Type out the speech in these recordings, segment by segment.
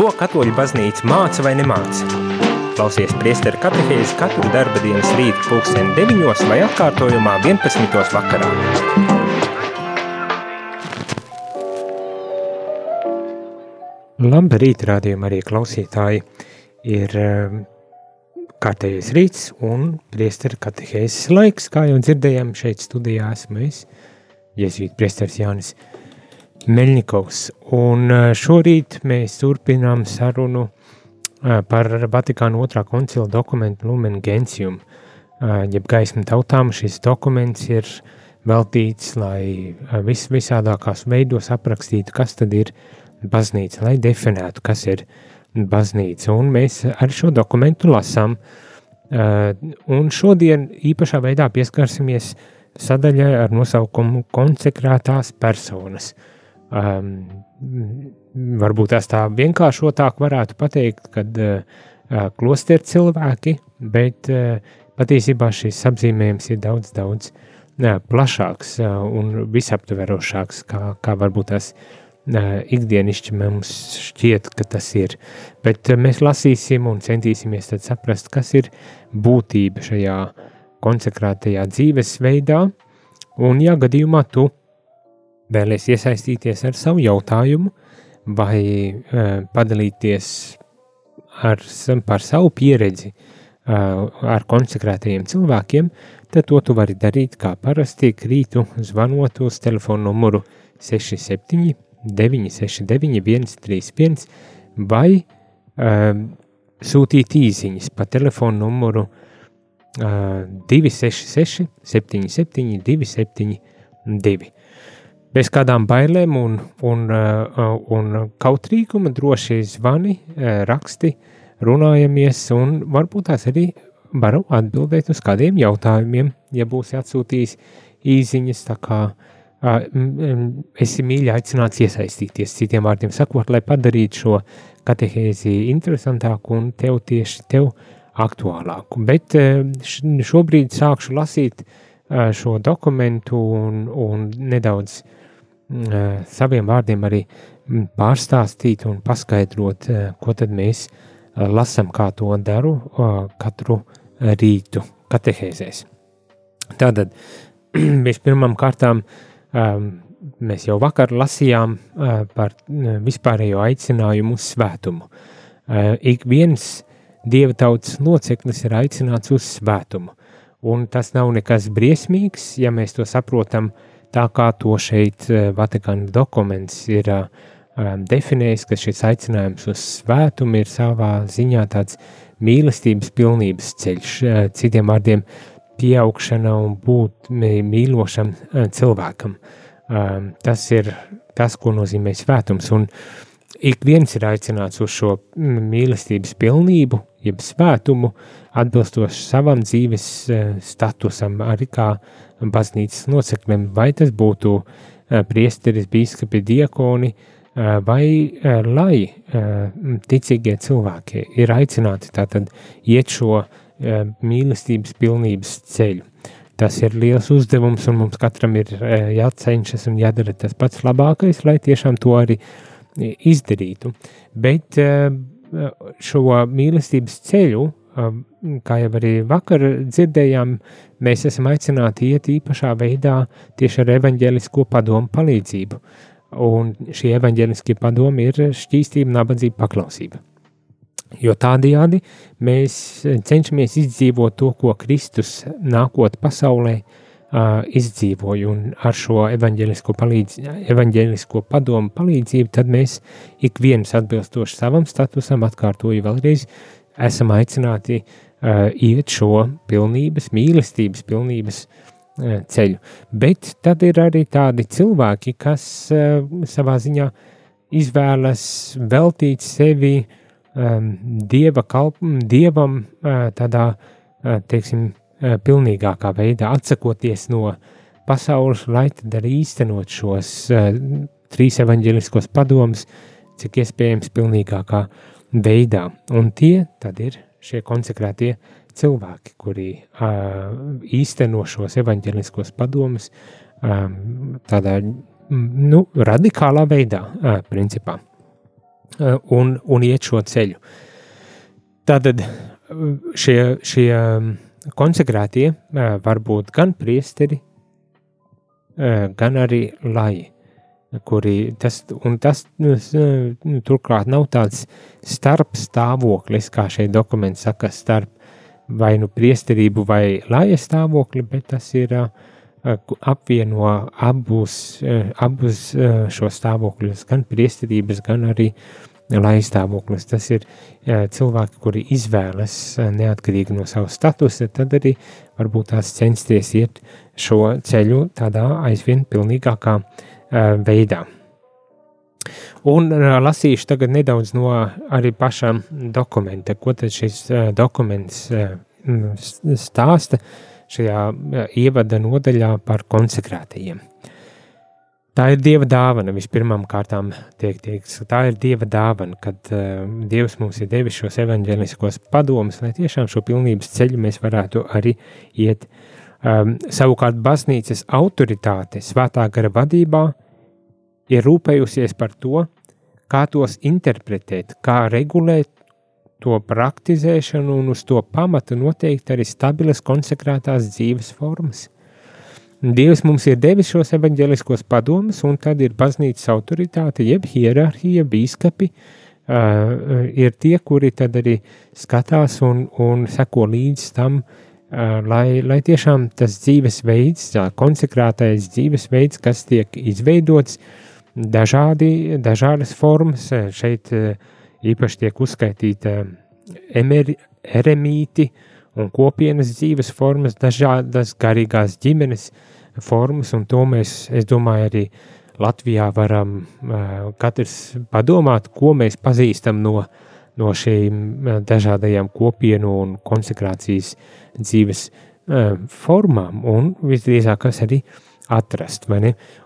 Ko katoļu baznīca māca vai nemāca? Klausies priesteru katehēzi katru darba dienas rītu pulksteni 9 vai atkārtojumā 11. vakarā. Labrīt, rādījumā arī klausītāji. Ir um, kārtējais rīts un priesteru katehēzes laiks, kā jau dzirdējām šeit studijā esmu es, Jēzvīt priesteris Jānis Meļņikovs. Un šorīt mēs turpinām sarunu par Vatikāna otrā koncila dokumentu Lumen Gentium, jeb gaismu tautām. Šis dokuments ir veltīts, lai vis, visādākās veidos aprakstītu, kas tad ir baznīca, lai definētu, kas ir baznīca. Un mēs ar šo dokumentu lasām, un šodien īpašā veidā pieskarsimies sadaļai ar nosaukumu konsekrētās personas – um, varbūt tās tā vienkāršotāk varētu pateikt, kad uh, klosteru cilvēki, bet uh, patiesībā šis apzīmējums ir daudz, daudz plašāks un visaptverošāks, kā, kā varbūt tas ikdienišķi mums šķiet, ka tas ir. Bet mēs lasīsim un centīsimies saprast, kas ir būtība šajā konsekrētajā dzīvesveidā, un ja gadījumā tu vēlies iesaistīties ar savu jautājumu vai padalīties ar, par savu pieredzi ar konsekrētajiem cilvēkiem, tad to tu vari darīt kā parasti krītu zvanot uz telefonu numuru 67 969 131 vai uh, sūtīt īziņas pa telefonu numuru uh, 266 77 272 bez kādām bailēm un, un, uh, un kautrīguma droši zvani, uh, raksti, runājamies un varbūt tās arī varu atbildēt uz kādiem jautājumiem, ja būsi atsūtījis īziņas, tā kā esi mīļi aicināts iesaistīties, citiem vārdiem sakot, lai padarītu šo katehēzi interesantāku un tev tieši tev aktuālāku. Bet šobrīd sākšu lasīt šo dokumentu un, un nedaudz uh, saviem vārdiem arī mm, pārstāstīt un paskaidrot, ko tad mēs lasam, kā to daru katru rītu katehēzēs. Tātad, vispirmām kārtām, mēs jau vakar lasījām par vispārējo aicinājumu uz svētumu. Ik viens dieva tautas loceklis ir aicināts uz svētumu, un tas nav nekas briesmīgs, ja mēs to saprotam uh, tā kā to šeit eh, Vatikāna dokuments ir um, definējis, ka šis aicinājums uz svētumu ir savā ziņā tāds mīlestības pilnības ceļš, citiem vārdiem pieaugšana un būt mīlošam cilvēkam. Um, tas ir tas, ko nozīmē svētums, un ik viens ir aicināts uz šo mīlestības pilnību, jeb svētumu, atbilstoši savam dzīves statusam, arī kā uh, baznīcas locekļiem, vai tas būtu uh, priesteris, bīskapi, diakoni, uh, vai uh, lai ticīgie cilvēki ir aicināti tātad iet šo mīlestības pilnības ceļu. Tas ir liels uzdevums, un mums katram ir jācenšas un jādara tas pats labākais, lai tiešām to arī izdarītu. Bet šo mīlestības ceļu Um, kā jau arī vakar dzirdējām, mēs esam aicināti iet īpašā veidā tieši ar evaņģēlisko padomu palīdzību. Un šie evaņģēliskie padomi ir šķīstība, nabadzība, paklausība. Jo tādējādi mēs cenšamies izdzīvot to, ko Kristus nākot pasaulē uh, izdzīvoja, un ar šo evaņģēlisko, palīdz, evaņģēlisko padomu palīdzību tad mēs ik viens atbilstoši savam statusam atkārtoju vēlreiz esam aicināti uh, iet šo pilnības, mīlestības pilnības uh, ceļu. Bet tad ir arī tādi cilvēki, kas uh, savā ziņā izvēlas veltīt sevi um, dieva kalp, dievam uh, tādā, uh, teiksim, pilnīgākā veidā, atsakoties no pasaules, lai tad arī īstenot šos uh, trīs evaņģeliskos padomus, cik iespējams pilnīgākā veidā. Un tie tad ir šie konsekrētie cilvēki, kuri uh, īsteno šos evaņģeliskos padomus uh, tādā nu, radikālā veidā, principā. un, un iet šo ceļu. Tātad šie, šie konsekrētie var būt gan priesteri, gan arī laji, kuri tas, un tas nu, nu, turklāt nav tāds starp stāvoklis, kā šeit dokuments saka, starp vai nu priesterību vai laja stāvokli, bet tas ir uh, apvieno abus, uh, abus uh, šo stāvokļus, gan priesterības, gan arī laja stāvoklis. Tas ir uh, cilvēki, kuri izvēlas uh, neatkarīgi no savas statusa, tad arī varbūt tās censties iet šo ceļu tādā aizvien pilnīgākā uh, veidā. Un lasīšu tagad nedaudz no arī pašām dokumenta, ko tad šis dokuments stāsta šajā ievada nodaļā par konsekrētajiem. Tā ir Dieva dāvana, vispirmām kārtām tiek teikts, tā ir Dieva dāvana, kad uh, Dievs mums ir devis šos evaņģēliskos padomus, lai tiešām šo pilnības ceļu mēs varētu arī iet. Um, savukārt baznīcas autoritāte svētā gara vadībā uh, ir rūpējusies par to, kā tos interpretēt, kā regulēt to praktizēšanu un uz to pamata noteikt arī stabilas konsekrētās dzīves formas. Dievs mums ir devis šos evaņģeliskos padomus, un tad ir baznīcas autoritāte, jeb hierarhija, bīskapi, uh, ir tie, kuri tad arī skatās un, un seko līdz tam, uh, lai, lai tiešām tas dzīvesveids, konsekrētais dzīvesveids, kas tiek izveidots, uh, dažādi, dažādas formas. Šeit eh, īpaši tiek uzskaitīta emeri, eremīti un kopienas dzīves formas, dažādas garīgās ģimenes formas, un to mēs, es domāju, arī Latvijā varam uh, katrs padomāt, ko mēs pazīstam no, no šīm dažādajām kopienu un konsekrācijas dzīves uh, formām, un visdrīzāk arī atrast.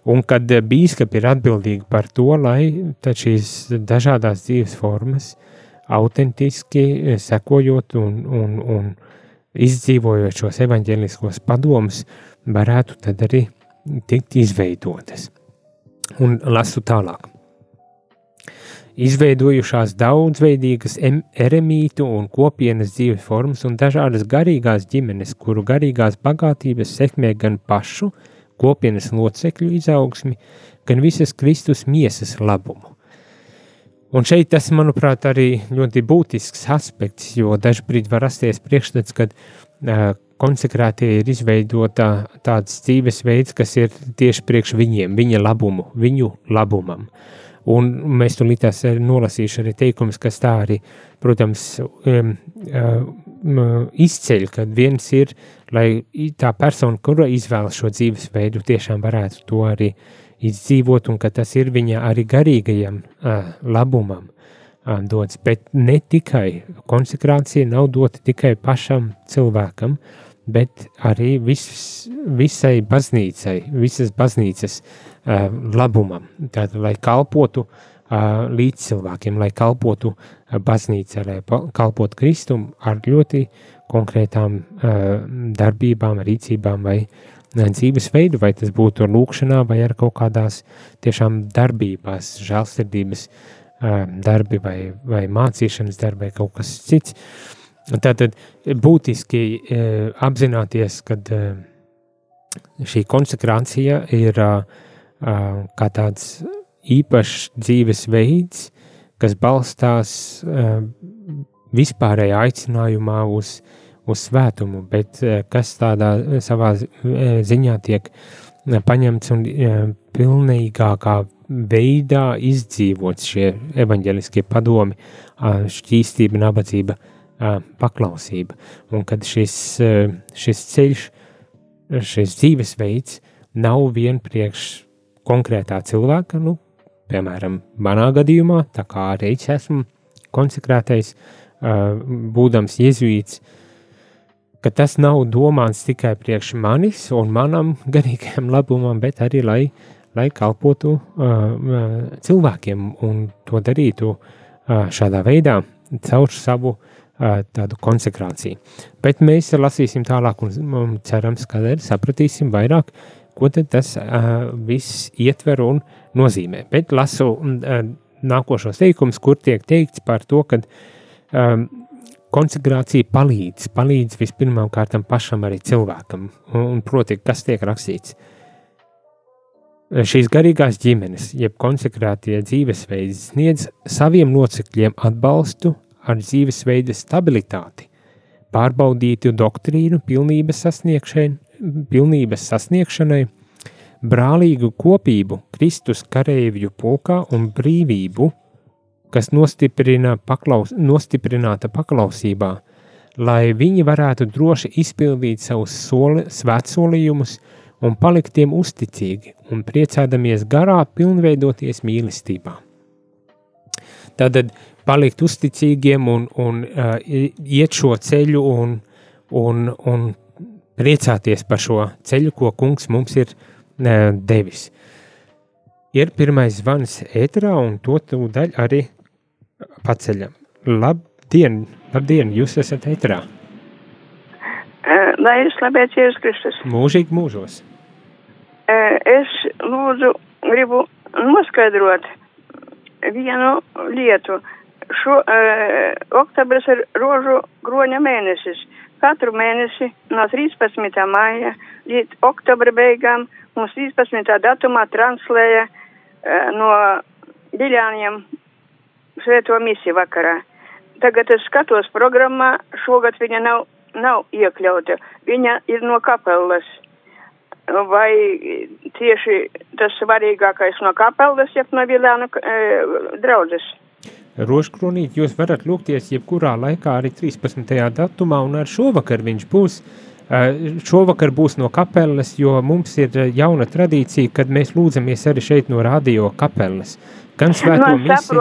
Un kad bīskapi ir atbildīgi par to, lai šīs dažādas dzīves formas autentiski sekojot un, un, un izdzīvojot šos evaņģēliskos padomus, varētu tad arī tikt izveidotas. Un lasu tālāk. Izveidojušās daudzveidīgas eremītu un kopienas dzīves formas un dažādas garīgās ģimenes, kuru garīgās bagātības sekmē gan pašu, kopienas locekļu izaugsmi, gan visas Kristus miesas labumu. Un šeit tas, manuprāt, arī ļoti būtisks aspekts, jo dažbrīd var rasties priekšstats, kad uh, konsekrētie ir izveidota tāds dzīvesveids, kas ir tieši priekš viņiem, viņa labumu, viņu labumam. Un mēs tur līdz nolasīšu arī teikumus, kas tā arī, protams, um, uh, izceļ, kad viens ir lai tā persona, kura izvēlas šo dzīvesveidu, tiešām varētu to arī izdzīvot, un ka tas ir viņa arī garīgajam uh, labumam uh, dots. Bet ne tikai konsekrācija nav dota tikai pašam cilvēkam, bet arī vis, visai baznīcai, visas baznīcas uh, labumam. Tātad, lai kalpotu uh, līdz cilvēkiem, lai kalpotu uh, baznīcai, lai kalpotu Kristum ar ļoti konkrētām uh, darbībām, rīcībām vai uh, dzīvesveidu, vai tas būtu lūkšanā vai ar kaut kādās tiešām darbībās, žēlsirdības uh, darbi vai, vai mācīšanas darbi vai kaut kas cits. Tātad būtiski uh, apzināties, ka uh, šī konsekrācija ir uh, uh, kā tāds īpašs dzīvesveids, kas balstās uh, vispārējā aicinājumā uz, uz svētumu, bet eh, kas tādā eh, savā eh, ziņā tiek paņemts un pilnīgākā veidā izdzīvots šie evaņģeliskie padomi, šķīstība, nabadzība, paklausība. Un kad šis, šis ceļš, šis dzīvesveids nav vien priekš konkrētā cilvēka, nu, piemēram, manā gadījumā, tā kā arī es esmu konsekrētais, būdams jēzuīts, ka tas nav domāts tikai priekš manis un manam garīgajam labumam, bet arī lai, lai kalpotu uh, cilvēkiem un to darītu uh, šādā veidā caur savu uh, tādu konsekrāciju. Bet mēs lasīsim tālāk un, cerams, ka arī sapratīsim vairāk, ko tas uh, viss ietver un nozīmē. Bet lasu uh, nākošos teikumus, kur tiek teikts par to, ka um, konsekrācija palīdz, palīdz vispirmām kārtam pašam arī cilvēkam, un proti, kas tiek rakstīts. Šīs garīgās ģimenes, jeb konsekrētie dzīvesveidi, sniedz saviem locekļiem atbalstu ar dzīvesveida stabilitāti, pārbaudītu doktrīnu pilnības sasniegšanai, pilnības sasniegšanai brālīgu kopību Kristus kareivju pulkā un brīvību, kas nostiprina paklaus, nostiprināta paklausībā, lai viņi varētu droši izpildīt savus soli, svētsolījumus un palikt tiem uzticīgi un priecādamies garā pilnveidoties mīlestībā. Tātad palikt uzticīgiem un, un uh, iet šo ceļu un, un, un priecāties par šo ceļu, ko kungs mums ir uh, devis. Ir pirmais zvans ēterā un to tūdaļ arī paceļam. Labdien, labdien, jūs esat ēterā. Lai ir slavēts Jēzus Kristus. Mūžīgi mūžos. Es lūdzu, gribu noskaidrot vienu lietu. Šo, uh, oktobris ir rožu groņa mēnesis. Katru mēnesi no 13. māja līdz oktobra beigām mums 13. datumā translēja uh, no Diļāniem svēto misiju vakarā. Tagad es skatos programmā, šogad viņa nav, nav iekļauta. Viņa ir no kapelas. Vai tieši tas svarīgākais no kapelas, jeb no Vilānu e, draudzes? Rožkronīt jūs varat lūgties jebkurā laikā arī 13. datumā un ar šovakar viņš būs. Šovakar būs no kapeles, jo mums ir jauna tradīcija, kad mēs lūdzamies arī šeit no radio kapeles. Gan svēto Nu, misi,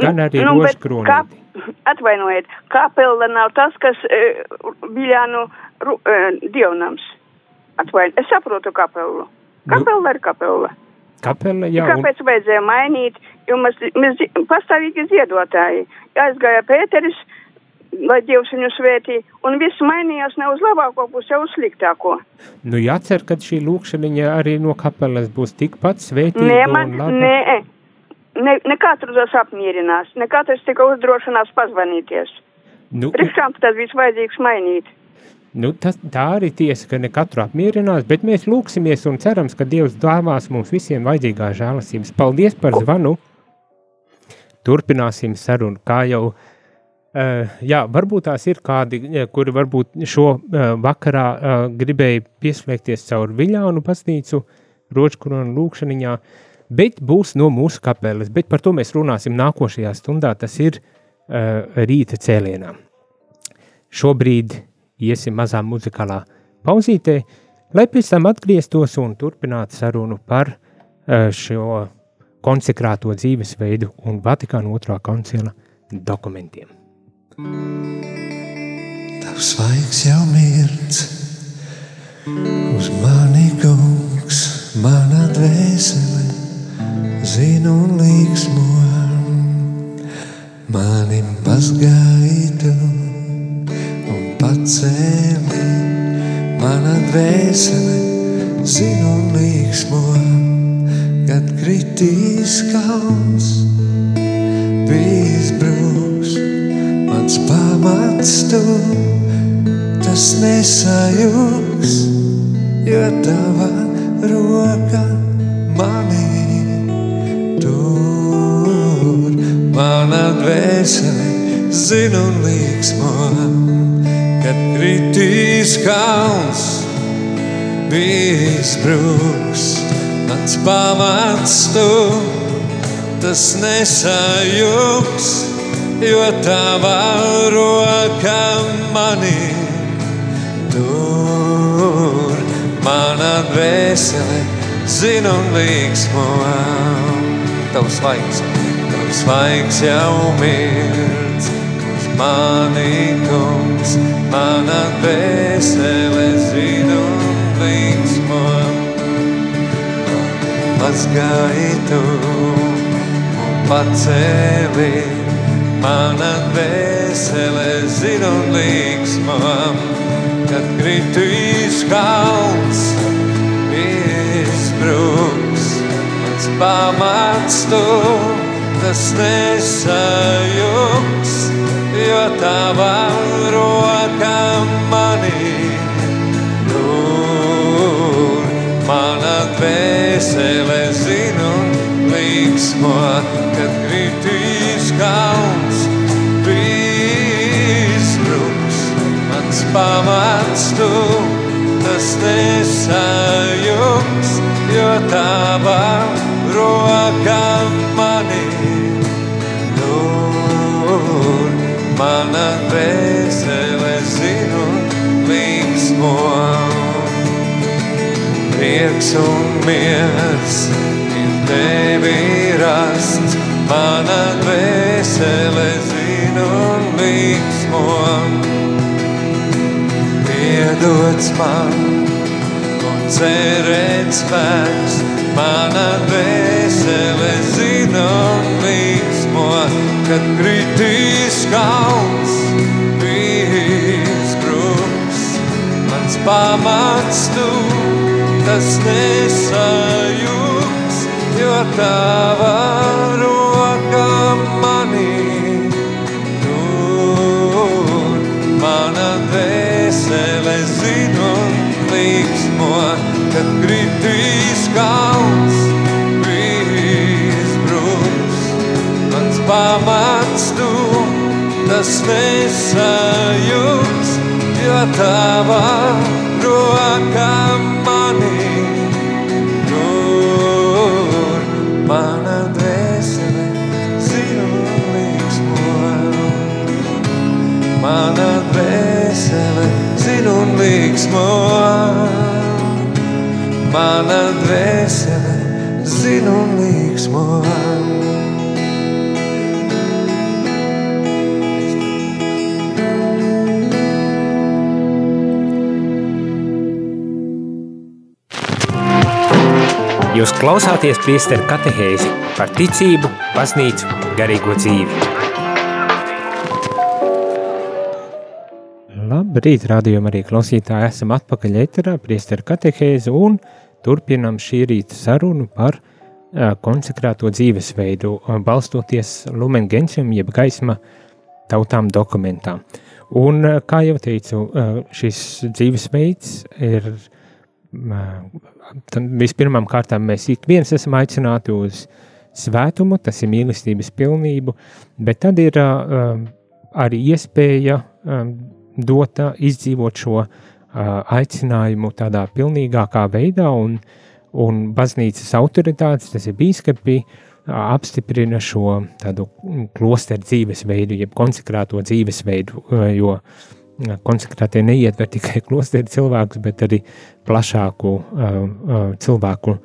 gan arī Nu, bet rožkronīt. kap- Atvainojiet, kapela nav tas, kas e, Viljānu ru- e, dievnams. Atvainojiet, es saprotu kapelu. Kapela ir kapela. Kapele, jā, un, Kāpēc vajadzēja mainīt? Jo mēs, mēs pastāvīgi ziedotāji. Aizgāja Pēteris, lai Dievs viņu svētī, un viss mainījās ne uz labāko pusi, jau uz sliktāko. nu jācer, ka šī lūkšaniņa arī no kapeles būs tikpat svētīga Nē, man, un laba. nē, ne, ne katru tas apmierinās, ne katrs tikai uzdrošinās pazvanīties. Nu, Priekšām tad viss vajadzīgs mainīt. Nu, tas, tā arī tiesa, ka ne katru apmierinās, bet mēs lūksimies un cerams, ka Dievs dāvās mums visiem vajadzīgā žēlastības. Paldies par zvanu! Turpināsim sarunu, kā jau. Uh, jā, varbūt tās ir kādi, eh, kuri varbūt šo uh, vakarā gribēja pieslēgties caur Viļānu baznīcu, ročkuronu lūkšaniņā, bet būs no mūsu kapeles, bet par to mēs runāsim nākošajā stundā, tas ir uh, rīta cēlienā. Šobrīd iesim mazā muzikālā pauzītē, lai pēc tam atgrieztos un turpinātu sarunu par eh, šo konsekrēto dzīvesveidu un Vatikāna otrā koncila dokumentiem. Tavs svaigs jau mirts, uz mani kungs, mana dvēsele, zinu un līksmo, mani mazgaitu un pacēli, mana dvēsele, zinu un līksmo, kad kritīs kalns, bijis brūks. Mans pamats tu, tas nesajūgs, jo tava roka mani Mana dvēsele zina un līksmo, kad kritīs kalns, bijis brūks, mans pamats tu, tas nesajūgs, jo tava roka mani tur. Mana dvēsele zina un līksmo. Tavs tavs svaigs jau mirds, uz mani kungs, mana dvēsele zina un līksmo. Mazgaitu un pacēli, mana dvēsele zina un līksmo, kad kritīs kalns, izbruks, mans pamats tu, tas nesajūgs, jo tavā rokā manī tur mana dvēsele zinu līksmo, kad kritīs kalns izbruks, mans pamats tu, tas nesajūgs, jo tavā rokā mana dvēsele zinu līksmo. Prieks un miers ir tevi rasts, mana dvēsele zinu līksmo. Piedots man un cerēt spēks, mana dvēsele zinu līksmo, kad kritīs kauns, izbruks, mans pamats tu, tas nesajūgs, jo tava roka manī tur, mana dvēsele zinu līksmo, kad kritīs kauns, pamats tu, tas nesajūgs, jo tava klausāties priesteru katehēzi par ticību, baznīcu, garīgo dzīvi. Labrīt, rādījumā arī klausītāji esam atpakaļ eterā, priesteru katehēzi un turpinam šī rīta sarunu par uh, konsekrēto dzīvesveidu, uh, balstoties Lumen Gentium, jeb gaisma tautām dokumentā. Un, uh, kā jau teicu, uh, šis dzīvesveids ir tad vispirmām kārtām mēs ik viens esam aicināti uz svētumu, tas ir mīlestības pilnību, bet tad ir arī iespēja um, dot, izdzīvot šo aicinājumu tādā pilnīgākā veidā, un, un baznīcas autoritātes, tas ir bīskapi, apstiprina šo tādu klosteru dzīvesveidu, jeb konsekrēto dzīvesveidu, jo uh, konsekrētie neietver tikai klosteri cilvēkus, bet arī plašāku cilvēku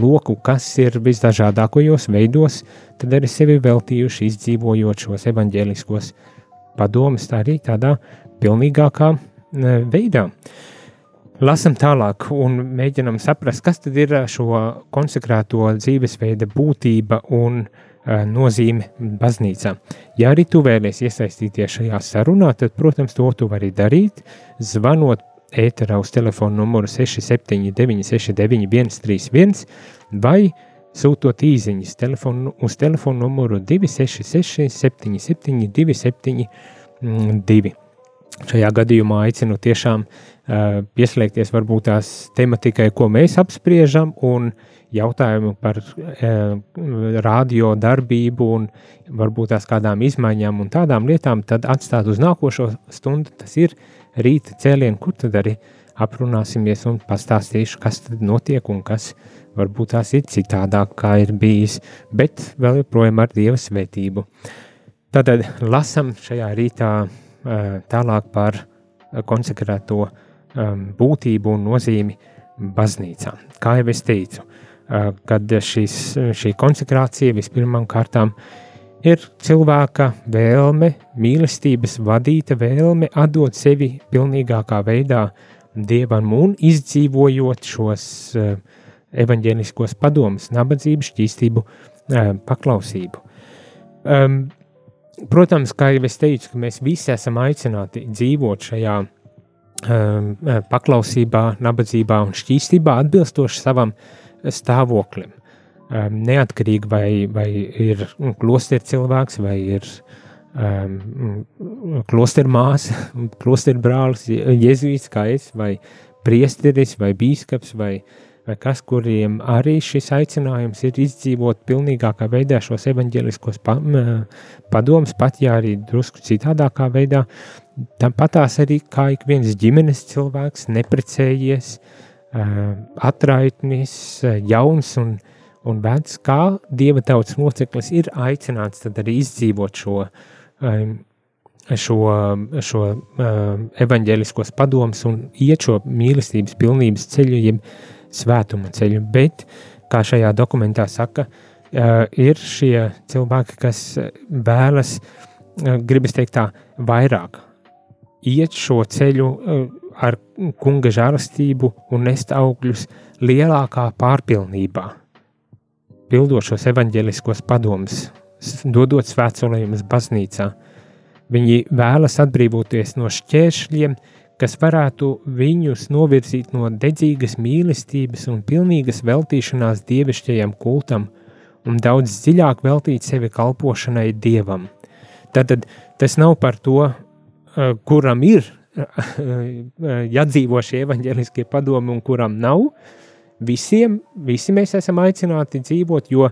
loku, kas ir visdažādākajos veidos, tad arī sevi veltījuši izdzīvojot šos evaņģēliskos padomus, arī tādā pilnīgākā veidā. Lasam tālāk un mēģinam saprast, kas tad ir šo konsekrēto dzīvesveida būtība un uh, nozīme baznīcā. Ja arī tu vēlies iesaistīties šajā sarunā, tad, protams, to tu vari darīt, zvanot ēterā uz telefonu numuru 679 691 131 vai sūtot īziņas telefonu, uz telefonu numuru 266 77 272. Šajā gadījumā aicinu tiešām uh, pieslēgties varbūt tās tematikai, ko mēs apspriežam, un uh, jautājumu par e, radio darbību un varbūt tās kādām izmaiņām un tādām lietām, tad atstāt uz nākošo stundu. Tas ir rīta cēlieni, kur tad arī aprunāsimies un pastāstīšu, kas tad notiek un kas varbūt tās ir citādāk, kā ir bijis, bet vēl joprojām ar Dieva svētību. Tātad lasam šajā rītā e, tālāk par konsekrēto um, būtību un nozīmi baznīcā. Kā jau es teicu, kad šīs, šī konsekrācija vispirmām kārtām ir cilvēka vēlme, mīlestības vadīta vēlme atdot sevi pilnīgākā veidā dievam un izdzīvojot šos evaņģēliskos padomus, nabadzību, šķīstību, paklausību. Protams, kā jau es teicu, mēs visi esam aicināti dzīvot šajā paklausībā, nabadzībā un šķīstībā atbilstoši savam uh, stāvoklim. um, neatkarīgi vai, vai ir klosteru cilvēks vai ir um, klosteru māsa, klosteru brālis, jezuīts kā es, vai priesteris, vai bīskaps, vai, vai kas, kuriem arī šis aicinājums ir izdzīvot pilnīgākā veidā šos evaņģeliskos pa, padomus, pat ja arī drusku citādākā veidā, tāpatās arī kā ik viens ģimenes cilvēks, neprecējies, atraitnis, jauns un, un vecs, kā Dieva tautas loceklis ir aicināts arī izdzīvot šo šo, šo evaņģēliskos padomus un iet šo mīlestības pilnības ceļu, jeb svētuma ceļu. Bet, kā šajā dokumentā saka, uh, ir šie cilvēki, kas vēlas, gribas teikt tā, vairāk iet šo ceļu ar kunga žēlastību un nest augļus lielākā pārpilnībā, pildot šos evaņģēliskos padomus, dodot svētsolējumus baznīcā. Viņi vēlas atbrīvoties no šķēršļiem, kas varētu viņus novirzīt no dedzīgas mīlestības un pilnīgas veltīšanās dievišķajam kultam un daudz dziļāk veltīt sevi kalpošanai dievam. Tad tas nav par to, eh, kuram ir jādzīvo šie evaņģēliskie padomi un kuram nav. Visiem, visi mēs esam aicināti dzīvot, jo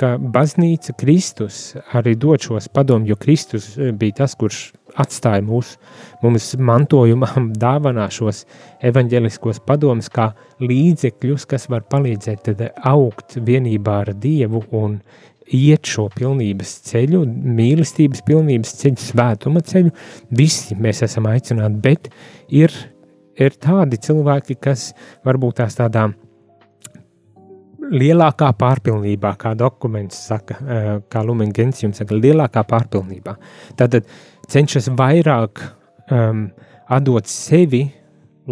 ka baznīca Kristus arī dod šos padomus, jo Kristus eh, bija tas, kurš atstāja mūs, mums mantojumam dāvanā šos evaņģeliskos padomus kā līdzekļus, kas var palīdzēt augt vienībā ar Dievu un iet šo pilnības ceļu, mīlestības pilnības ceļu, svētuma ceļu. Visi mēs esam aicināti, bet ir, ir tādi cilvēki, kas varbūt tās tādām lielākā pārpilnībā, kā dokuments saka, kā Lumengens jums saka, lielākā pārpilnībā. Tātad cenšas vairāk um, atdot sevi,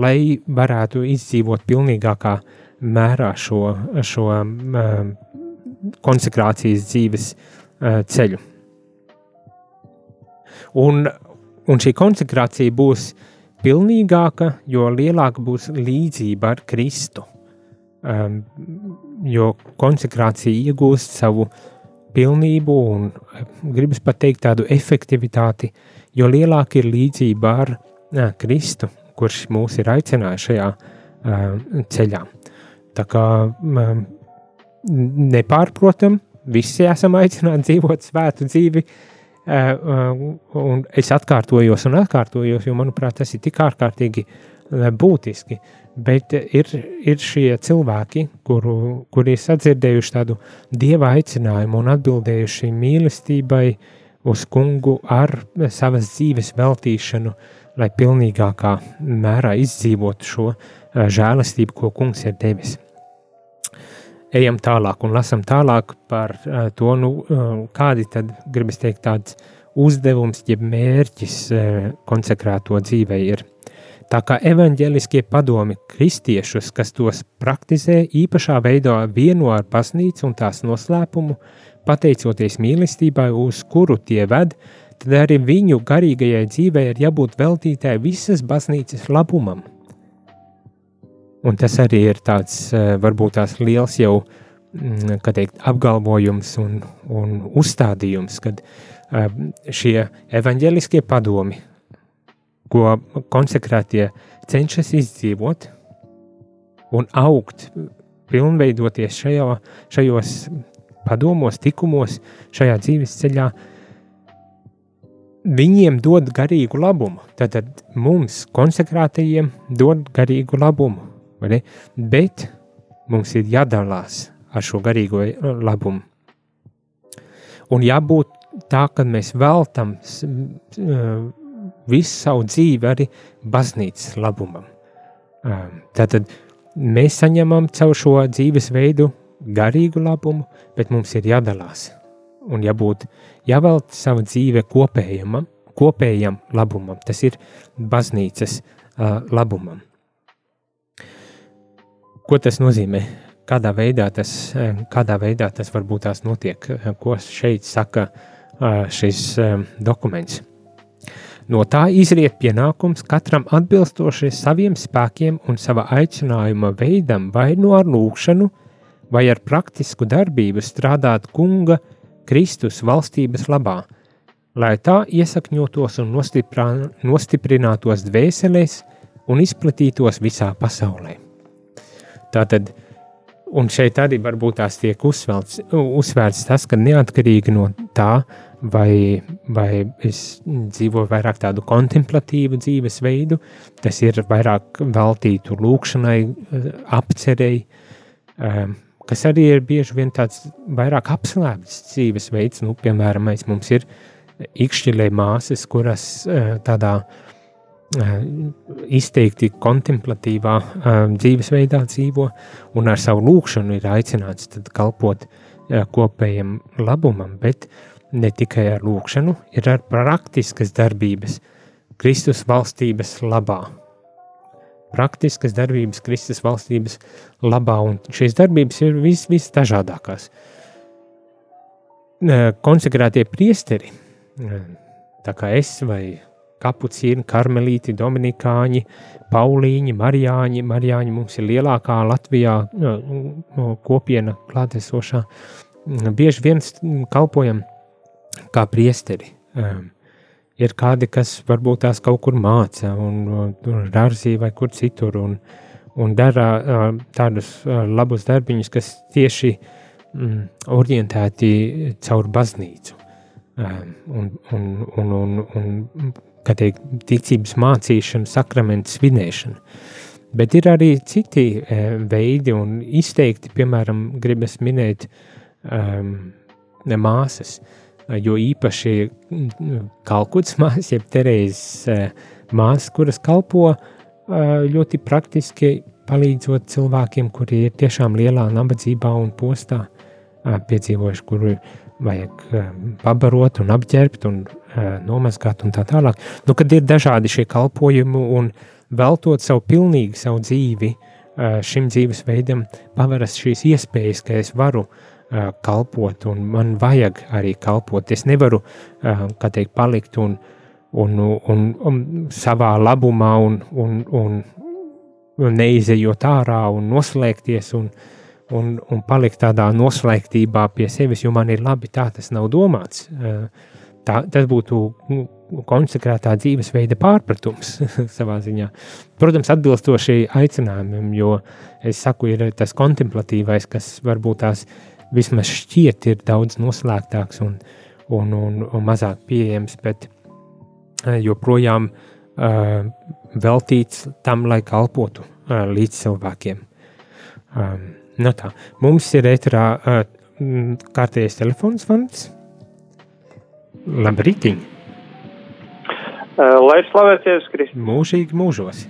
lai varētu izdzīvot pilnīgākā mērā šo, šo um, konsekrācijas dzīves uh, ceļu. Un, un šī konsekrācija būs pilnīgāka, jo lielāka būs līdzība ar Kristu. Um, jo konsekrācija iegūst savu pilnību un eh, gribas pat teikt tādu efektivitāti, jo lielāka ir līdzība ar jā, Kristu, kurš mūs ir aicinājis šajā uh, ceļā. Tā kā um, nepārprotam, visi esam aicināti dzīvot svētu dzīvi, uh, uh, un es atkārtojos un atkārtojos, jo manuprāt tas ir tik ārkārtīgi uh, būtiski. Bet ir, ir šie cilvēki, kuru, kuri ir sadzirdējuši tādu dieva aicinājumu un atbildējuši mīlestībai uz kungu ar savas dzīves veltīšanu, lai pilnīgākā mērā izdzīvotu šo eh, žēlastību, ko kungs ir devis. Ejam tālāk un lasam tālāk par uh, to, nu, uh, kādi tad, gribas teikt, tāds uzdevums, jeb mērķis uh, konsekrēto dzīvei ir. Tā kā evaņģēliskie padomi kristiešus, kas tos praktizē, īpašā veidā vieno ar baznīcu un tās noslēpumu, pateicoties mīlestībai, uz kuru tie ved, tad arī viņu garīgajai dzīvei ir jābūt veltītai visas baznīcas labumam. Un tas arī ir tāds, eh, varbūt tās liels jau, mm, teikt, apgalvojums un, un uzstādījums, kad eh, šie evaņģēliskie padomi ko konsekrētie cenšas izdzīvot un augt, pilnveidoties šajā, šajos padomos, tikumos, šajā dzīves ceļā, viņiem dod garīgu labumu. Tad mums, konsekrētajiem, dod garīgu labumu. Bet mums ir jādalās ar šo garīgo labumu. Un jābūt tā, ka mēs veltam visu savu dzīvi arī baznīcas labumam. Tātad mēs saņemam caur šo dzīvesveidu garīgu labumu, bet mums ir jādalās un jābūt, jāvelt savu dzīve kopējam, kopējam labumam. Tas ir baznīcas uh, labumam. Ko tas nozīmē? Kādā veidā tas, kādā veidā tas varbūt tās notiek? Ko šeit saka uh, šis um, dokuments? No tā izriet pienākums katram atbilstoši saviem spēkiem un sava aicinājuma veidam, vai no nu ar lūgšanu, vai ar praktisku darbību strādāt kunga Kristus valstības labā, lai tā iesakņotos un nostiprinātos dvēselēs un izplatītos visā pasaulē. Tātad, un šeit arī varbūt tās tiek uzsvērts, uzsvērts tas, ka neatkarīgi no tā, vai, vai es dzīvoju vairāk tādu kontemplatīvu dzīvesveidu, tas ir vairāk veltītu lūkšanai, apcerēji, um, kas arī ir bieži vien tāds vairāk apslēpts dzīvesveids. Nu, piemēram, mēs, mums ir ikšķilē māsas, kuras uh, tādā uh, izteikti kontemplatīvā uh, dzīvesveidā dzīvo un ar savu lūkšanu ir aicināts kalpot kopējam labumam, bet ne tikai ar lūkšanu, ir ar praktiskas darbības Kristus valstības labā. Praktiskas darbības Kristus valstības labā, un šīs darbības ir vis, visdažādākās. Konsekrētie priesteri, tā kā es vai kapucīni, karmelīti, dominikāņi, paulīņi, marijāņi, marijāņi mums ir lielākā Latvijā kopiena klātesošā. Bieži vien kalpojam kā priesteri. Um, ir kādi, kas varbūt tās kaut kur māca, un dārzī vai kur citur, un, un dara uh, tādus uh, labus darbiņus, kas tieši mm, orientēti caur baznīcu. Un, un, un, un, un kā teikt, ticības mācīšana, sakramenta svinēšana. Bet ir arī citi veidi un izteikti, piemēram, gribas minēt um, māsas. Jo īpaši Kalkuts māsas, jeb Terēzes māsas, kuras kalpo ļoti praktiski palīdzot cilvēkiem, kuri ir tiešām lielā nabadzībā un postā piedzīvojuši, kuri vajag pabarot un apģērbt un nomazgāt un tā tālāk. Nu, kad ir dažādi šie kalpojumi un veltot savu pilnīgi savu dzīvi šim dzīvesveidam, paveras šīs iespējas, ka es varu uh, kalpot, un man vajag arī kalpot. Es nevaru, kā teikt, palikt un, un, un, un savā labumā un, un, un, neizejot ārā un noslēgties un, un, un palikt tādā noslēgtībā pie sevis, jo man ir labi, tā tas nav domāts. Tā, tas būtu nu, konsekrētā dzīvesveida pārpratums savā ziņā. Protams, atbilstoši aicinājumiem, jo es saku, ir tas kontemplatīvais, kas varbūt tās vismaz šķiet ir daudz noslēgtāks un, un, un, un mazāk pieejams, bet eh, joprojām uh, veltīts tam, lai kalpotu uh, līdz cilvēkiem. Um, no nu tā, mums ir ētrā uh, kārtējais telefons vans. Labrītiņ! Uh, lai slavēties Kristus! Mūžīgi mūžos!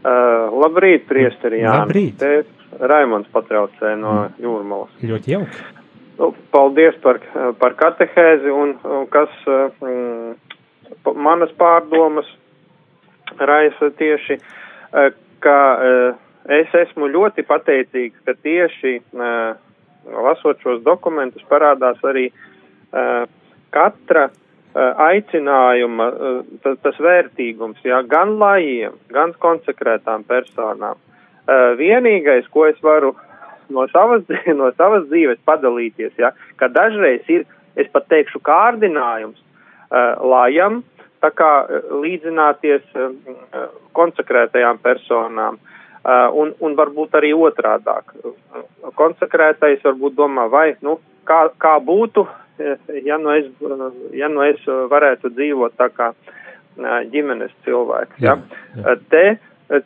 Uh, labrīt, priesteri Jāni! Labrīt! Te Raimons patraucē no mm. jūrmalas. Ļoti jauki. Nu, paldies par, par katehēzi un, un kas mm, manas pārdomas raisa tieši, ka es esmu ļoti pateicīgs, ka tieši eh, lasot šos dokumentus parādās arī katra aicinājuma, tas, tas vērtīgums, jā, gan lajiem, gan konsekrētām personām. Uh, vienīgais, ko es varu no savas, no savas dzīves padalīties, ja, ka dažreiz ir, es pat teikšu, kārdinājums uh, lājam, tā kā līdzināties uh, konsekrētajām personām. Uh, un, un varbūt arī otrādāk. Konsekrētais varbūt domā, vai, nu, kā, kā būtu, ja nu, es, ja nu es varētu dzīvot tā kā ģimenes cilvēks. Ja? Jā, jā. Te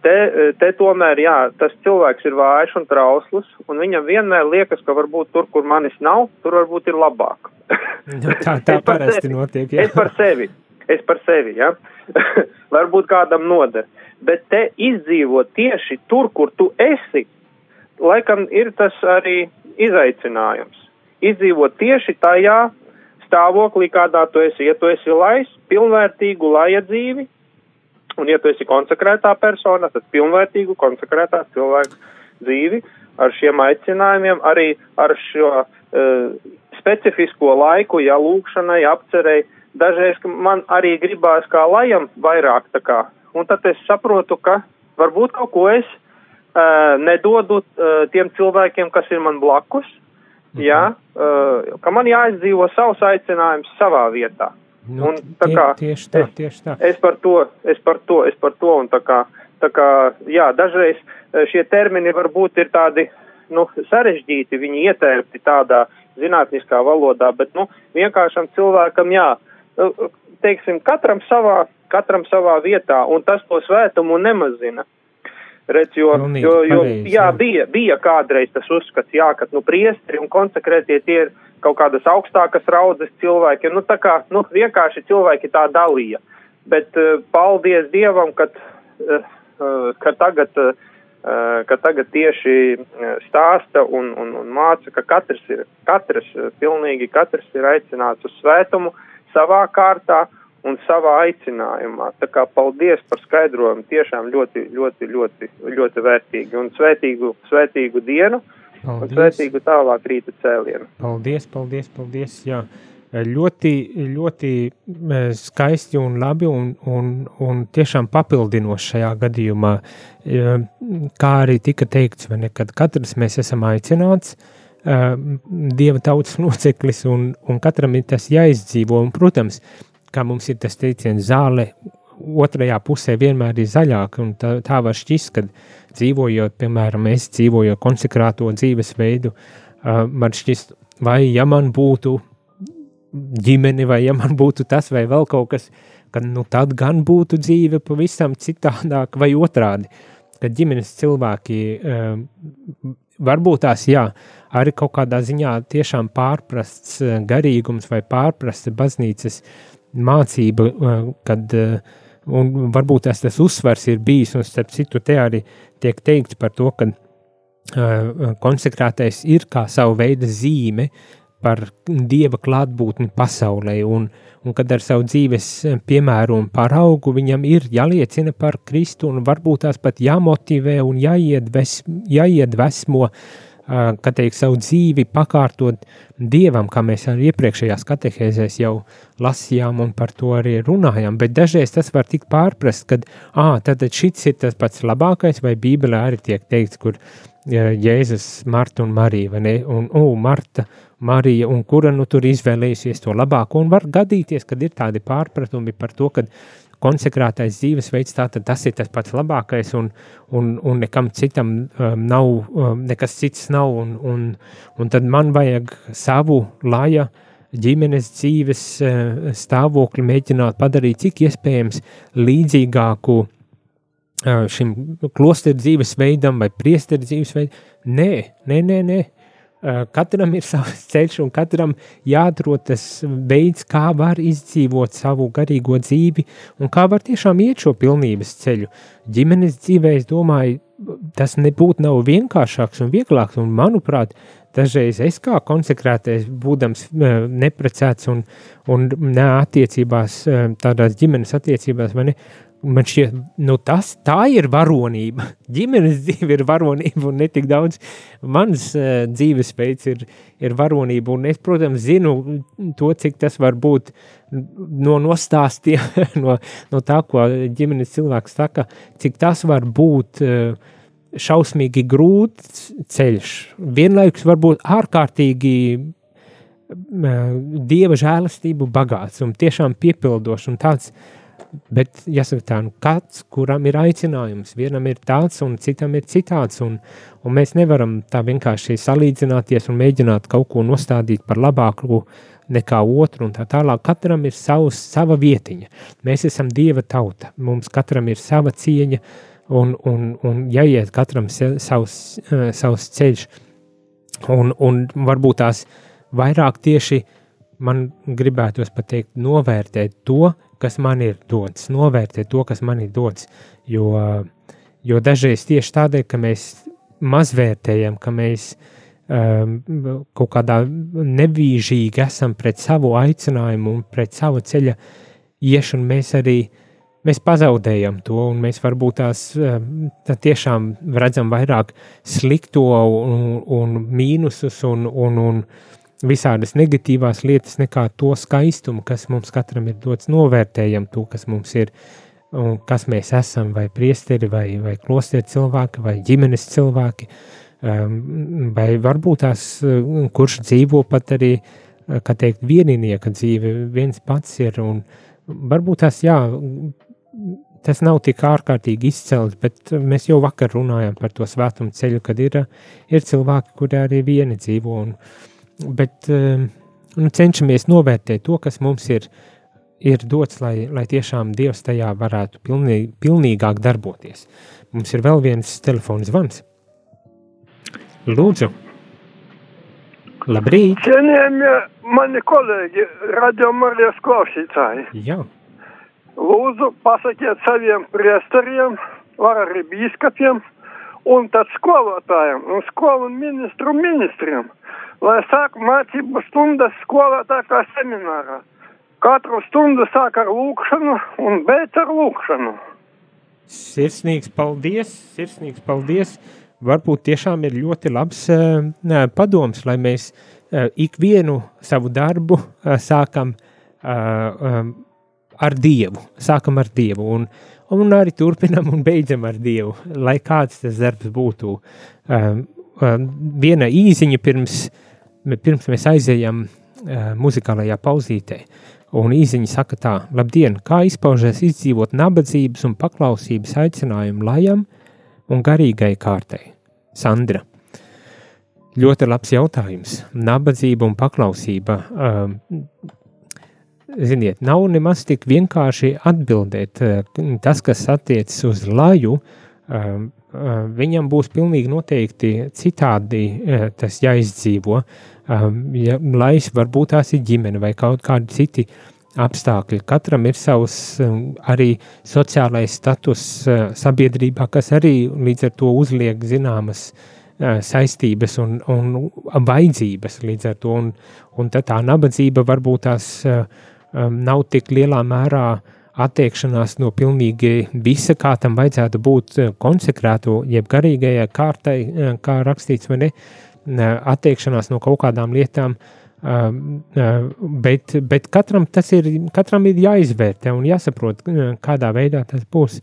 te, te tomēr, jā, tas cilvēks ir vājš un trausls, un viņam vienmēr liekas, ka varbūt tur, kur manis nav, tur varbūt ir labāk. Nu, tā tā parasti sevi. notiek, jā. Es par sevi, es par sevi, jā. varbūt kādam noder. Bet te izdzīvot tieši tur, kur tu esi, laikam ir tas arī izaicinājums. Izdzīvot tieši tajā stāvoklī, kādā tu esi. Ja tu esi lais, pilnvērtīgu laja dzīvi, Un, ja tu esi konsekrētā persona, tad pilnvērtīgu konsekrētā cilvēku dzīvi ar šiem aicinājumiem, arī ar šo uh, specifisko laiku, ja lūkšanai, apcerēji, dažreiz man arī gribās kā lajam vairāk tā kā. Un tad es saprotu, ka varbūt kaut ko es uh, nedodu uh, tiem cilvēkiem, kas ir man blakus, Mhm. jā, uh, ka man jāizdzīvo savs aicinājums savā vietā. Nu, Un tā tie, kā tieši tā, es- tieši tā. Es par to, es par to, es par to, un tā kā, tā kā, jā, dažreiz šie termini varbūt ir tādi, nu, sarežģīti, viņi ietērpti tādā zinātniskā valodā, bet, nu, vienkāršam cilvēkam, jā, teiksim, katram savā, katram savā vietā, un tas to svētumu nemazina. Redz, jo, Pilnīgi jo, jo pareizi, jā, jā. bija, bija kādreiz tas uzskats, jā, ka, nu, priestri un konsekrētie tie ir kaut kādas augstākas raudzes cilvēki, nu, tā kā, nu, vienkārši cilvēki tā dalīja. Bet uh, paldies Dievam, ka, uh, uh, ka tagad, uh, ka tagad tieši uh, stāsta un, un, un māca, ka katrs ir, katrs, uh, pilnīgi katrs ir aicināts uz svētumu savā kārtā un savā aicinājumā. Tā kā paldies par skaidrojumu, tiešām ļoti, ļoti, ļoti, ļoti vērtīgi un svētīgu, svētīgu dienu un Paldies. svētīgu tālāk rīta cēlienu. Paldies, paldies, paldies. Jā. Ļoti, ļoti eh, skaisti un labi un, un, un tiešām papildinoši šajā gadījumā. Kā arī tika teikts, vai ne, kad katrs mēs esam aicināts, eh, Dieva tautas loceklis, un, un katram ir tas jāizdzīvo. Un, protams, kā mums ir tas teiciens, zāle otrajā pusē vienmēr ir zaļāka, un tā, tā var šķist, kad dzīvojot, piemēram, es dzīvoju konsekrāto dzīvesveidu, man šķist, vai ja man būtu ģimene, vai ja man būtu tas vai vēl kaut kas, kad nu tad gan būtu dzīve pavisam citādāk vai otrādi, kad ģimenes cilvēki varbūt tās, jā, arī kaut kādā ziņā tiešām pārprasts uh, garīgums vai pārprasta baznīcas mācība, uh, kad uh, un varbūt tas, tas uzsvars ir bijis, un starp citu te arī tiek teikts par to, ka konsekrētais ir kā savu veidu zīme par Dieva klātbūtni pasaulē, un, un kad ar savu dzīves piemēru un paraugu viņam ir jāliecina par Kristu, un varbūt tās pat jāmotivē un jāiedves, jāiedvesmo, uh, ka teikt, savu dzīvi pakārtot Dievam, kā mēs arī iepriekšējās katehēzēs jau lasījām un par to arī runājām, bet dažreiz tas var tikt pārprast, kad, ā, tad šits ir tas pats labākais, vai Bībelē arī tiek teikts, kur Jēzus, Marta un Marija, vai ne, un, o, Marta, Marija, un kura nu tur izvēlējusies to labāko, un var gadīties, kad ir tādi pārpratumi par to, ka konsekrētais dzīvesveids, tātad tas ir tas pats labākais, un, un, un nekam citam um, nav, um, nekas cits nav, un, un, un tad man vajag savu laja ģimenes dzīves uh, stāvokli mēģināt padarīt cik iespējams līdzīgāku uh, šim klosteru dzīvesveidam vai priesteru dzīvesveidam. Nē, nē, nē, nē. Uh, Katram ir savs ceļš, un katram jāatrod tas veids, kā var izdzīvot savu garīgo dzīvi, un kā var tiešām iet šo pilnības ceļu. Ģimenes dzīvē, es domāju, tas nebūtu nav vienkāršāks un vieglāks, un manuprāt, dažreiz es kā konsekrētais, būdams uh, neprecēts un, un neattiecībās, uh, tādās ģimenes attiecībās, vai ne, man šķiet, nu tas, tā ir varonība. Ģimenes dzīve ir varonība un ne tik daudz mans uh, dzīvespējas ir, ir varonība. Un es, protams, zinu to, cik tas var būt no nostāstiem, no, no tā, ko ģimenes cilvēks saka, cik tas var būt uh, šausmīgi grūts ceļš. Vienlaikus varbūt ārkārtīgi uh, dieva žēlastību bagāts un tiešām piepildošs un tāds, Bet, jāsaka tā, nu, kāds, kuram ir aicinājums, vienam ir tāds, un citam ir citāds, un, un mēs nevaram tā vienkārši salīdzināties un mēģināt kaut ko nostādīt par labāku nekā otru, un tā tālāk. Katram ir savs, sava vietiņa. Mēs esam Dieva tauta, mums katram ir sava cieņa, un, un, un jāiet katram se- savs, uh, savs ceļš, un, un varbūt tās vairāk tieši man gribētos pateikt, novērtēt to, kas man ir dots, novērtēt to, kas man ir dots. Jo, jo dažreiz tieši tādēļ, ka mēs mazvērtējam, ka mēs um, kaut kādā nevīžīgi esam pret savu aicinājumu un pret savu ceļa iešanu, mēs arī mēs pazaudējam to, un mēs varbūt tās um, tā tiešām redzam vairāk slikto un, un mīnusus un, un, un visādas negatīvās lietas nekā to skaistumu, kas mums katram ir dots, novērtējam to, kas mums ir. kas mēs esam, vai priesteri, vai, vai klosteri cilvēki, vai ģimenes cilvēki, um, vai varbūt tās, kurš dzīvo pat arī, kā teikt, vieninieka dzīve, viens pats ir, un varbūt tās, jā, tas nav tik ārkārtīgi izcelts, bet mēs jau vakar runājām par to svētumu ceļu, kad ir, ir cilvēki, kuri arī vieni dzīvo. Un, bet um, nu, cenšamies novērtēt to, kas mums ir, ir dots, lai, lai tiešām Dievs tajā varētu pilnīgi, pilnīgāk darboties. Mums ir vēl viens telefons zvans. Lūdzu! Labrīt! Cienījamie mani kolēģi, radio Marijas klausītāji! Jā! Lūdzu, pasakiet saviem priesteriem, var arī bīskapiem un tad skolotājiem un skolu ministru ministriem, lai sāk mācību stundas skolā tā kā seminārā. Katru stundu sāk ar lūkšanu un beidz ar lūkšanu. Sirsnīgs paldies, sirsnīgs paldies. Varbūt tiešām ir ļoti labs uh, padoms, lai mēs uh, ikvienu savu darbu uh, sākam uh, um, ar Dievu. Sākam ar Dievu un, un arī turpinam un beidzam ar Dievu, lai kāds tas darbs būtu. Viena īziņa pirms, pirms mēs aizējam uh, muzikālajā pauzītē. Un īziņa saka tā, labdien, kā izpaužas izdzīvot nabadzības un paklausības aicinājumu lajam un garīgai kārtai? Sandra. Ļoti labs jautājums. Nabadzība un paklausība. Um, ziniet, nav nemaz tik vienkārši atbildēt. Eh, tas, kas attiecas uz laju, eh, eh, viņam būs pilnīgi noteikti citādi tas jāizdzīvo. Ja lais varbūt tās ir ģimene vai kaut kādi citi apstākļi. Katram ir savs arī sociālais status sabiedrībā, kas arī līdz ar to uzliek zināmas saistības un, un vajadzības līdz ar to, un, un tā nabadzība varbūt tās uh, nav tik lielā mērā attiekšanās no pilnīgi visa, kā tam vajadzētu būt uh, konsekrēto, jeb garīgajai kārtai, uh, kā rakstīts, vai ne, attiekšanās no kaut kādām lietām, um, uh, bet, bet katram tas ir, katram ir jāizvērtē un jāsaprot, kādā veidā tas būs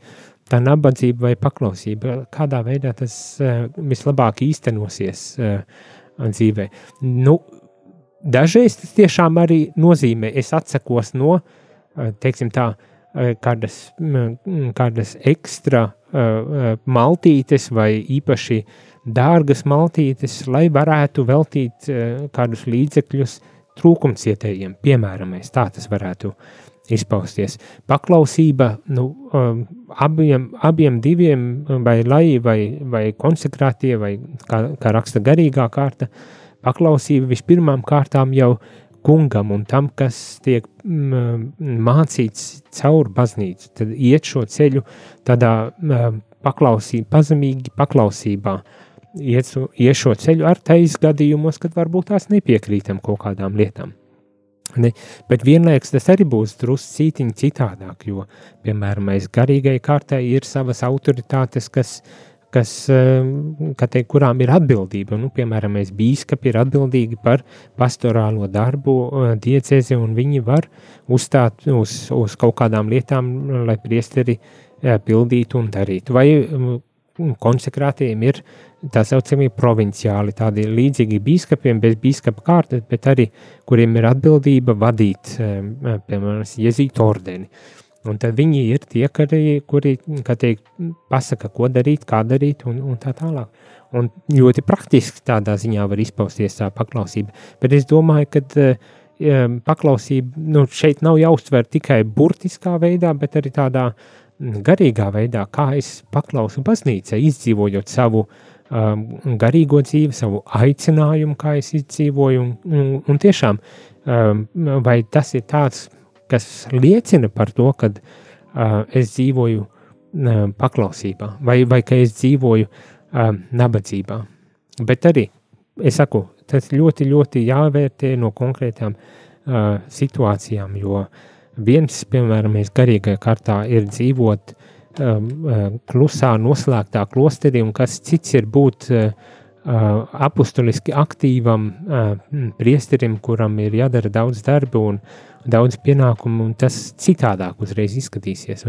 tā nabadzība vai paklausība, kādā veidā tas vislabāk īstenosies dzīvē. Nu, Dažreiz tas tiešām arī nozīmē, es atsakos no, eh, teiksim tā, eh, kādas, kādas ekstra uh, maltītes vai īpaši dārgas maltītes, lai varētu veltīt kādus līdzekļus trūkumcietējiem, piemēram, tā tas varētu izpausties. Paklausība nu, abiem, abiem diviem, vai lai, vai, vai konsekrātie, vai kā, kā raksta garīgā kārta, paklausība vispirmām kārtām jau kungam un tam, kas tiek mm, mācīts caur baznīcu, tad iet šo ceļu tādā mm, paklausībā, pazemīgi paklausībā, iet, iet šo ceļu ar tais gadījumos, kad varbūt tās nepiekrītam kaut kādām lietām. Ne? Bet vienlaikus tas arī būs drusku citādāk, jo, piemēram, garīgai kārtai ir savas autoritātes, kas uh, kas, ehm, te, kurām ir atbildība. Nu, piemēram, mēs bīskapi ir atbildīgi par pastorālo darbu eh, diecezi, un viņi var uzstāt uz, uz kaut kādām lietām, lai priesteri eh, pildītu un darītu. Vai mm, konsekrātiem ir tā saucamie provinciāli, tādi līdzīgi bīskapiem, bez bīskapa kārtas, bet arī kuriem ir atbildība vadīt, ehm, piemēram, jezītu ordeni. Uh, Un tad viņi ir tie, kuri, kuri teikt, pasaka, ko darīt, kā darīt, un, un tā tālāk. Un ļoti praktiski tādā ziņā var izpausties tā paklausība. Bet es domāju, ka um, paklausība nu, šeit nav jāuztver tikai burtiskā veidā, bet arī tādā garīgā veidā, kā es paklausu baznīcai, izdzīvojot savu um, garīgo dzīvi, savu aicinājumu, kā es izdzīvoju. Un, un, un tiešām, um, vai tas ir tāds kas liecina par to, ka uh, es dzīvoju uh, paklausībā, vai, vai ka es dzīvoju uh, nabadzībā. Bet arī es saku, tas ļoti, ļoti jāvērtē no konkrētām uh, situācijām, jo viens, piemēram, mēs garīgajā kārtā ir dzīvot um, uh, klusā, noslēgtā klosterī, un kas cits ir būt uh, Uh, apustuliski aktīvam uh, priesterim, kuram ir jādara daudz darba un daudz pienākumu, un tas citādāk uzreiz izskatīsies.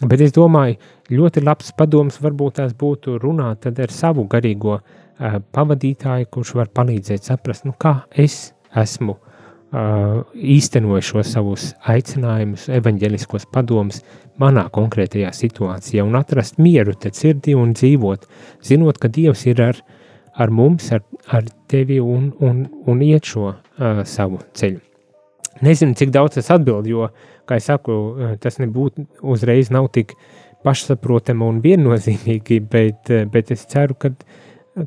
Bet es domāju, ļoti labs padoms varbūt tās būtu runāt ar savu garīgo uh, pavadītāju, kurš var palīdzēt saprast, nu, kā es esmu uh, īstenojis šos savus aicinājumus, evaņģeliskos padomus manā konkrētajā situācijā un atrast mieru te sirdī un dzīvot, zinot, ka Dievs ir ar, ar mums, ar, ar tevi un, un, un iet šo uh, savu ceļu. Nezinu, cik daudz tas atbild, jo, kā jau saku, tas nebūtu uzreiz nav tik pašsaprotami un viennozīmīgi, bet, bet es ceru, ka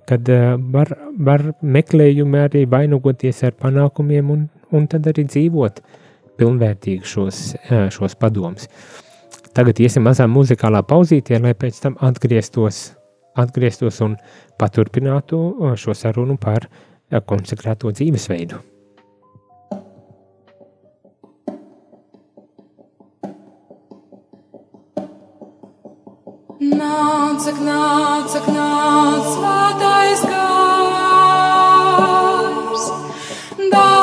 kad var, var meklējumi arī vainagoties ar panākumiem un, un tad arī dzīvot pilnvērtīgi šos, šos padomus. Tagad iesim mazā muzikālā pauzītē, lai pēc tam atgrieztos, atgrieztos un paturpinātu šo sarunu par konsekrēto dzīvesveidu. Nāc, nāc, nāc, svētais gars, dari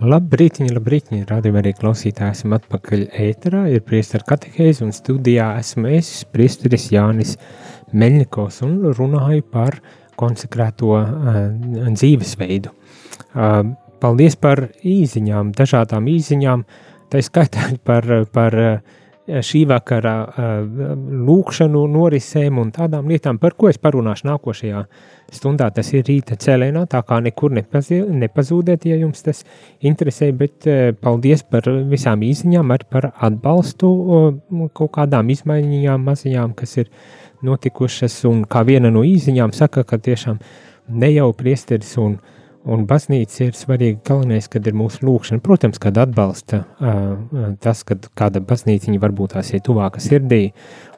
Labrītiņi, labrītiņi, rādījumā arī klausītāji esam atpakaļ ēterā, ir priesteru katehēzi un studijā esmu es, priesteris Jānis Meļņikovs un runāju par konsekrēto uh, dzīvesveidu. Uh, paldies par īziņām, dažādām īziņām, tā skaitā par, par uh, šī vakara lūkšanu norisēm un tādām lietām, par ko es parunāšu nākošajā stundā. Tas ir rīta cēlēnā, tā kā nekur nepazūdiet, ja jums tas interesē, bet paldies par visām īziņām, arī par atbalstu kaut kādām izmaiņām maziņām, kas ir notikušas, un kā viena no īziņām saka, ka tiešām ne jau priesteris un uh, Un baznīca ir svarīga galvenais, kad ir mūsu lūkšana. Protams, kad atbalsta tas, ka kāda baznīciņa varbūt tās ir tuvāka sirdī,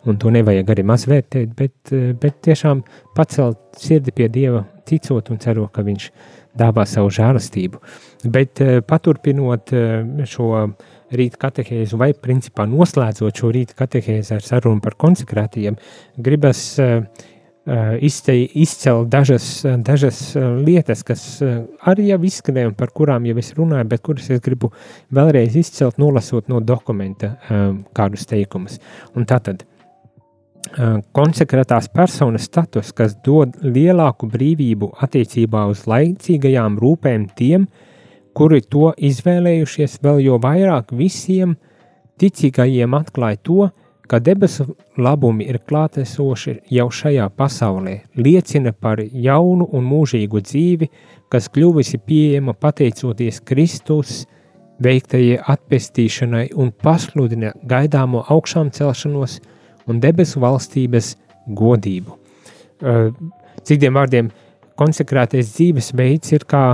un to nevajag arī mazvērtēt, bet, bet tiešām pacelt sirdi pie Dieva, ticot un cerot, ka Viņš dāvā savu žēlastību. Bet paturpinot šo rīta katehēzu vai principā noslēdzot šo rīta katehēzu ar sarunu par konsekrētiem, gribas uh, izcelt dažas, dažas eh, lietas, kas eh, arī jau izskanēja un par kurām jau es runāju, bet kuras es gribu vēlreiz izcelt, nolasot no dokumenta kādus teikumus. Un tātad konsekrētās personas status, kas dod lielāku brīvību attiecībā uz laicīgajām rūpēm tiem, kuri to izvēlējušies vēl jo vairāk visiem ticīgajiem atklāja to, ka debesu labumi ir klātesoši jau šajā pasaulē, liecina par jaunu un mūžīgu dzīvi, kas kļuvusi pieejama pateicoties Kristus veiktajai atpestīšanai un pasludina gaidāmo augšām celšanos un debesu valstības godību. Citiem vārdiem, konsekrētais dzīvesveids ir kā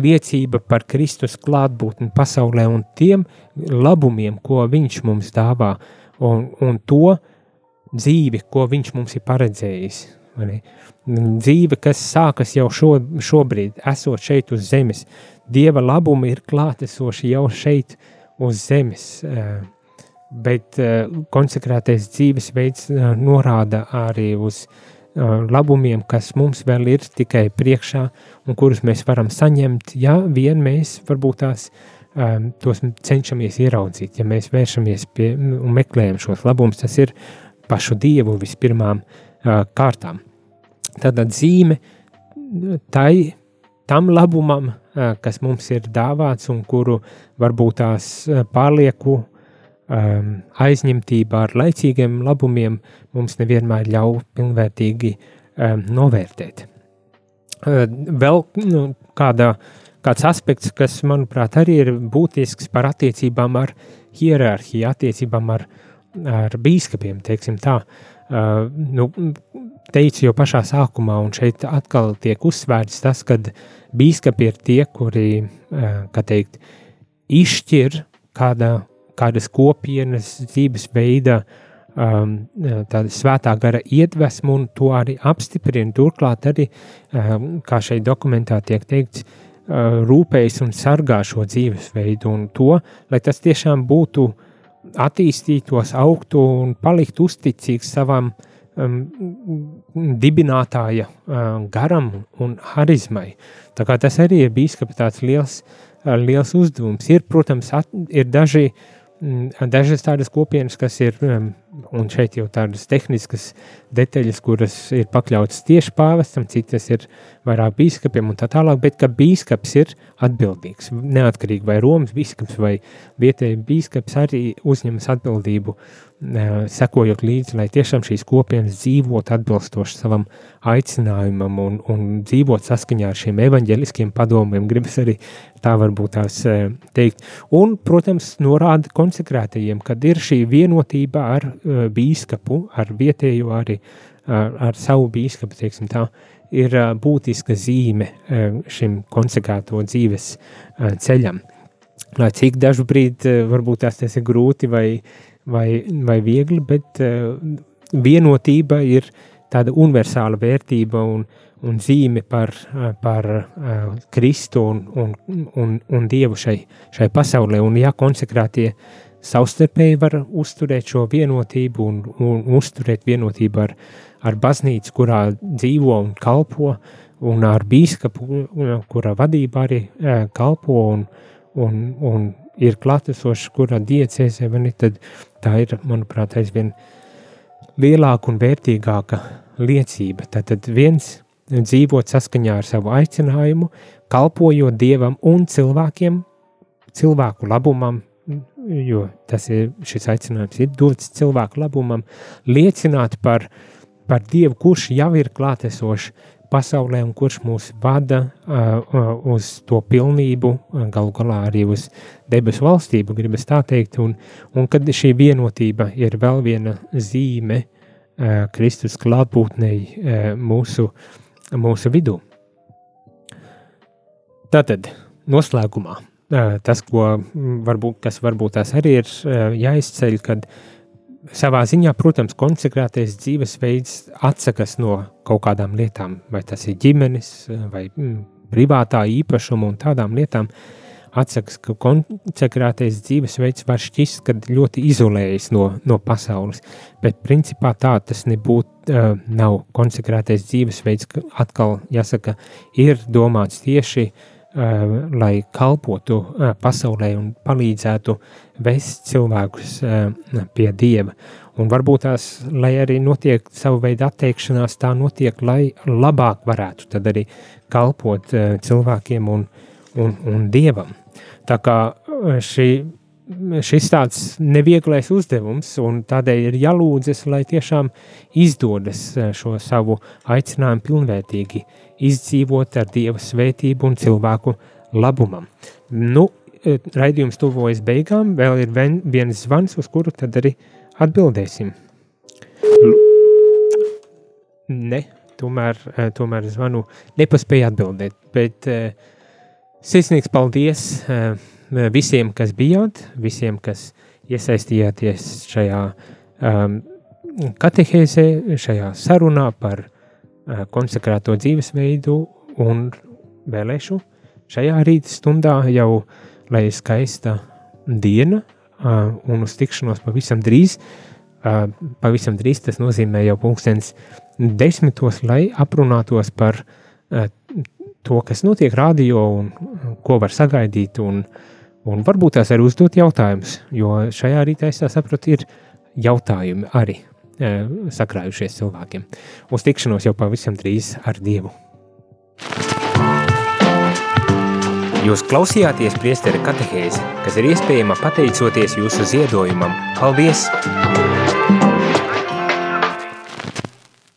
liecība par Kristus klātbūtni pasaulē un tiem labumiem, ko viņš mums dāvā un, un to dzīvi, ko viņš mums ir paredzējis. Dzīve, kas sākas jau šo, šobrīd, esot šeit uz zemes, dieva labumi ir klātesoši jau šeit uz zemes. Bet konsekrētais dzīvesveids norāda arī uz labumiem, kas mums vēl ir tikai priekšā un kurus mēs varam saņemt, ja vien mēs varbūt tās uh, um, tos cenšamies ieraudzīt, ja mēs vēršamies pie un meklējam šos labumus, tas ir pašu dievu vispirmām uh, kārtām. Tāda zīme tai, tam labumam, uh, kas mums ir dāvāts un kuru varbūt tās pārlieku um, aizņemtība ar laicīgiem labumiem mums nevienmēr ļauj pilnvērtīgi um, novērtēt. Uh, vēl nu, kāda uh, kāds aspekts, kas, manuprāt, arī ir būtisks par attiecībām ar hierarhiju, attiecībām ar, ar bīskapiem, teiksim tā. Uh, nu, teicu jau pašā sākumā, un šeit atkal tiek uzsvērts tas, ka bīskapi ir tie, kuri, uh, kā teikt, izšķir kāda, kādas kopienas dzīves veida um, tāda svētā gara iedvesmu un to arī apstiprina. Turklāt arī, um, kā šeit dokumentā tiek teikts, uh, Uh, rūpējas un sargā šo dzīvesveidu un to, lai tas tiešām būtu attīstītos, augtu un paliktu uzticīgs savam um, dibinātāja uh, garam un harizmai. Tā kā tas arī ir bijis tāds liels, uh, liels uzdevums. Ir, protams, at, ir daži dažas tādas kopienas, kas ir, um, un šeit jau tādas tehniskas detaļas, kuras ir pakļautas tieši pāvestam, citas ir vairāk bīskapiem un tā tālāk, bet ka bīskaps ir atbildīgs, neatkarīgi vai Romas bīskaps vai vietēji bīskaps arī uzņemas atbildību sekojot līdzi, lai tiešām šīs kopienas dzīvot atbilstoši savam aicinājumam un, un dzīvot saskaņā ar šiem evaņģeliskiem padomiem, gribas arī tā varbūt tās teikt. Un, protams, norāda konsekrētajiem, kad ir šī vienotība ar bīskapu, ar vietējo arī, ar, ar savu bīskapu, teiksim tā, ir būtiska zīme šim konsekrēto dzīves ceļam. Lai cik dažu brīdi varbūt tās tas ir grūti vai uh, vai, vai viegli, bet uh, vienotība ir tāda universāla vērtība un, un zīme par, uh, par uh, Kristu un, un, un, un Dievu šai, šai pasaulē. Un ja konsekrētie savstarpēji var uzturēt šo vienotību un, un uzturēt vienotību ar, ar baznīcu, kurā dzīvo un kalpo, un ar bīskapu, kurā vadībā arī kalpo un, un, un ir klātesošs, kurā ne, tad tā ir, manuprāt, aizvien lielāka un vērtīgāka liecība. Tātad viens dzīvot saskaņā ar savu aicinājumu, kalpojot Dievam un cilvēkiem, cilvēku labumam, jo tas ir, šis aicinājums ir dots cilvēku labumam, liecināt par, par Dievu, kurš jau ir klātesošs pasaulē un kurš mūs vada uh, uz to pilnību, galu galā arī uz debesu valstību, gribas tā teikt, un, un kad šī vienotība ir vēl viena zīme uh, Kristus klātbūtnei uh, mūsu, mūsu vidū. Tātad, noslēgumā, tas, ko varbūt, kas varbūt tās arī ir jāizceļ, kad savā ziņā, protams, konsekrētais dzīvesveids atsakas no kaut kādām lietām, vai tas ir ģimenes vai mm, privātā īpašuma un tādām lietām, atsakas, ka konsekrētais dzīvesveids var šķist, kad ļoti izolējas no, no pasaules, bet principā tā tas nebūtu, uh, nav. Konsekrētais dzīvesveids, atkal jāsaka, ir domāts tieši uh, Eh, lai kalpotu eh, pasaulē un palīdzētu vest cilvēkus eh, pie Dieva. Un varbūt tās, lai arī notiek savu veidu atteikšanās, tā notiek, lai labāk varētu tad arī kalpot cilvēkiem un, un, un Dievam. Tā kā šī šis tāds nevieglais uzdevums, un tādēļ ir jālūdzas, lai tiešām izdodas šo savu aicinājumu pilnvērtīgi izdzīvot ar Dieva svētību un cilvēku labumam. Nu, e, raidījums tuvojas beigām, vēl ir viens zvans, uz kuru tad arī atbildēsim. Ne, tomēr, e, tomēr zvanu nepaspēju atbildēt, bet sirsnīgs paldies uh, visiem, kas bijāt, visiem, kas iesaistījāties šajā um, katehēzē, šajā sarunā par Eh, konsekrēto dzīvesveidu un vēlēšu šajā rīta stundā jau, lai ir skaista diena eh, un uz tikšanos pavisam drīz, eh, pavisam drīz tas nozīmē jau pulkstens desmitos, lai aprunātos par to, kas notiek radio un ko var sagaidīt un, un varbūt tās arī uzdot jautājumus, jo šajā rītā es tā sapratu ir jautājumi arī sakrājušies cilvēkiem. Uz tikšanos jau pavisam drīz ar Dievu. Jūs klausījāties priesteri katehēzi, kas ir iespējama pateicoties jūsu ziedojumam. Paldies!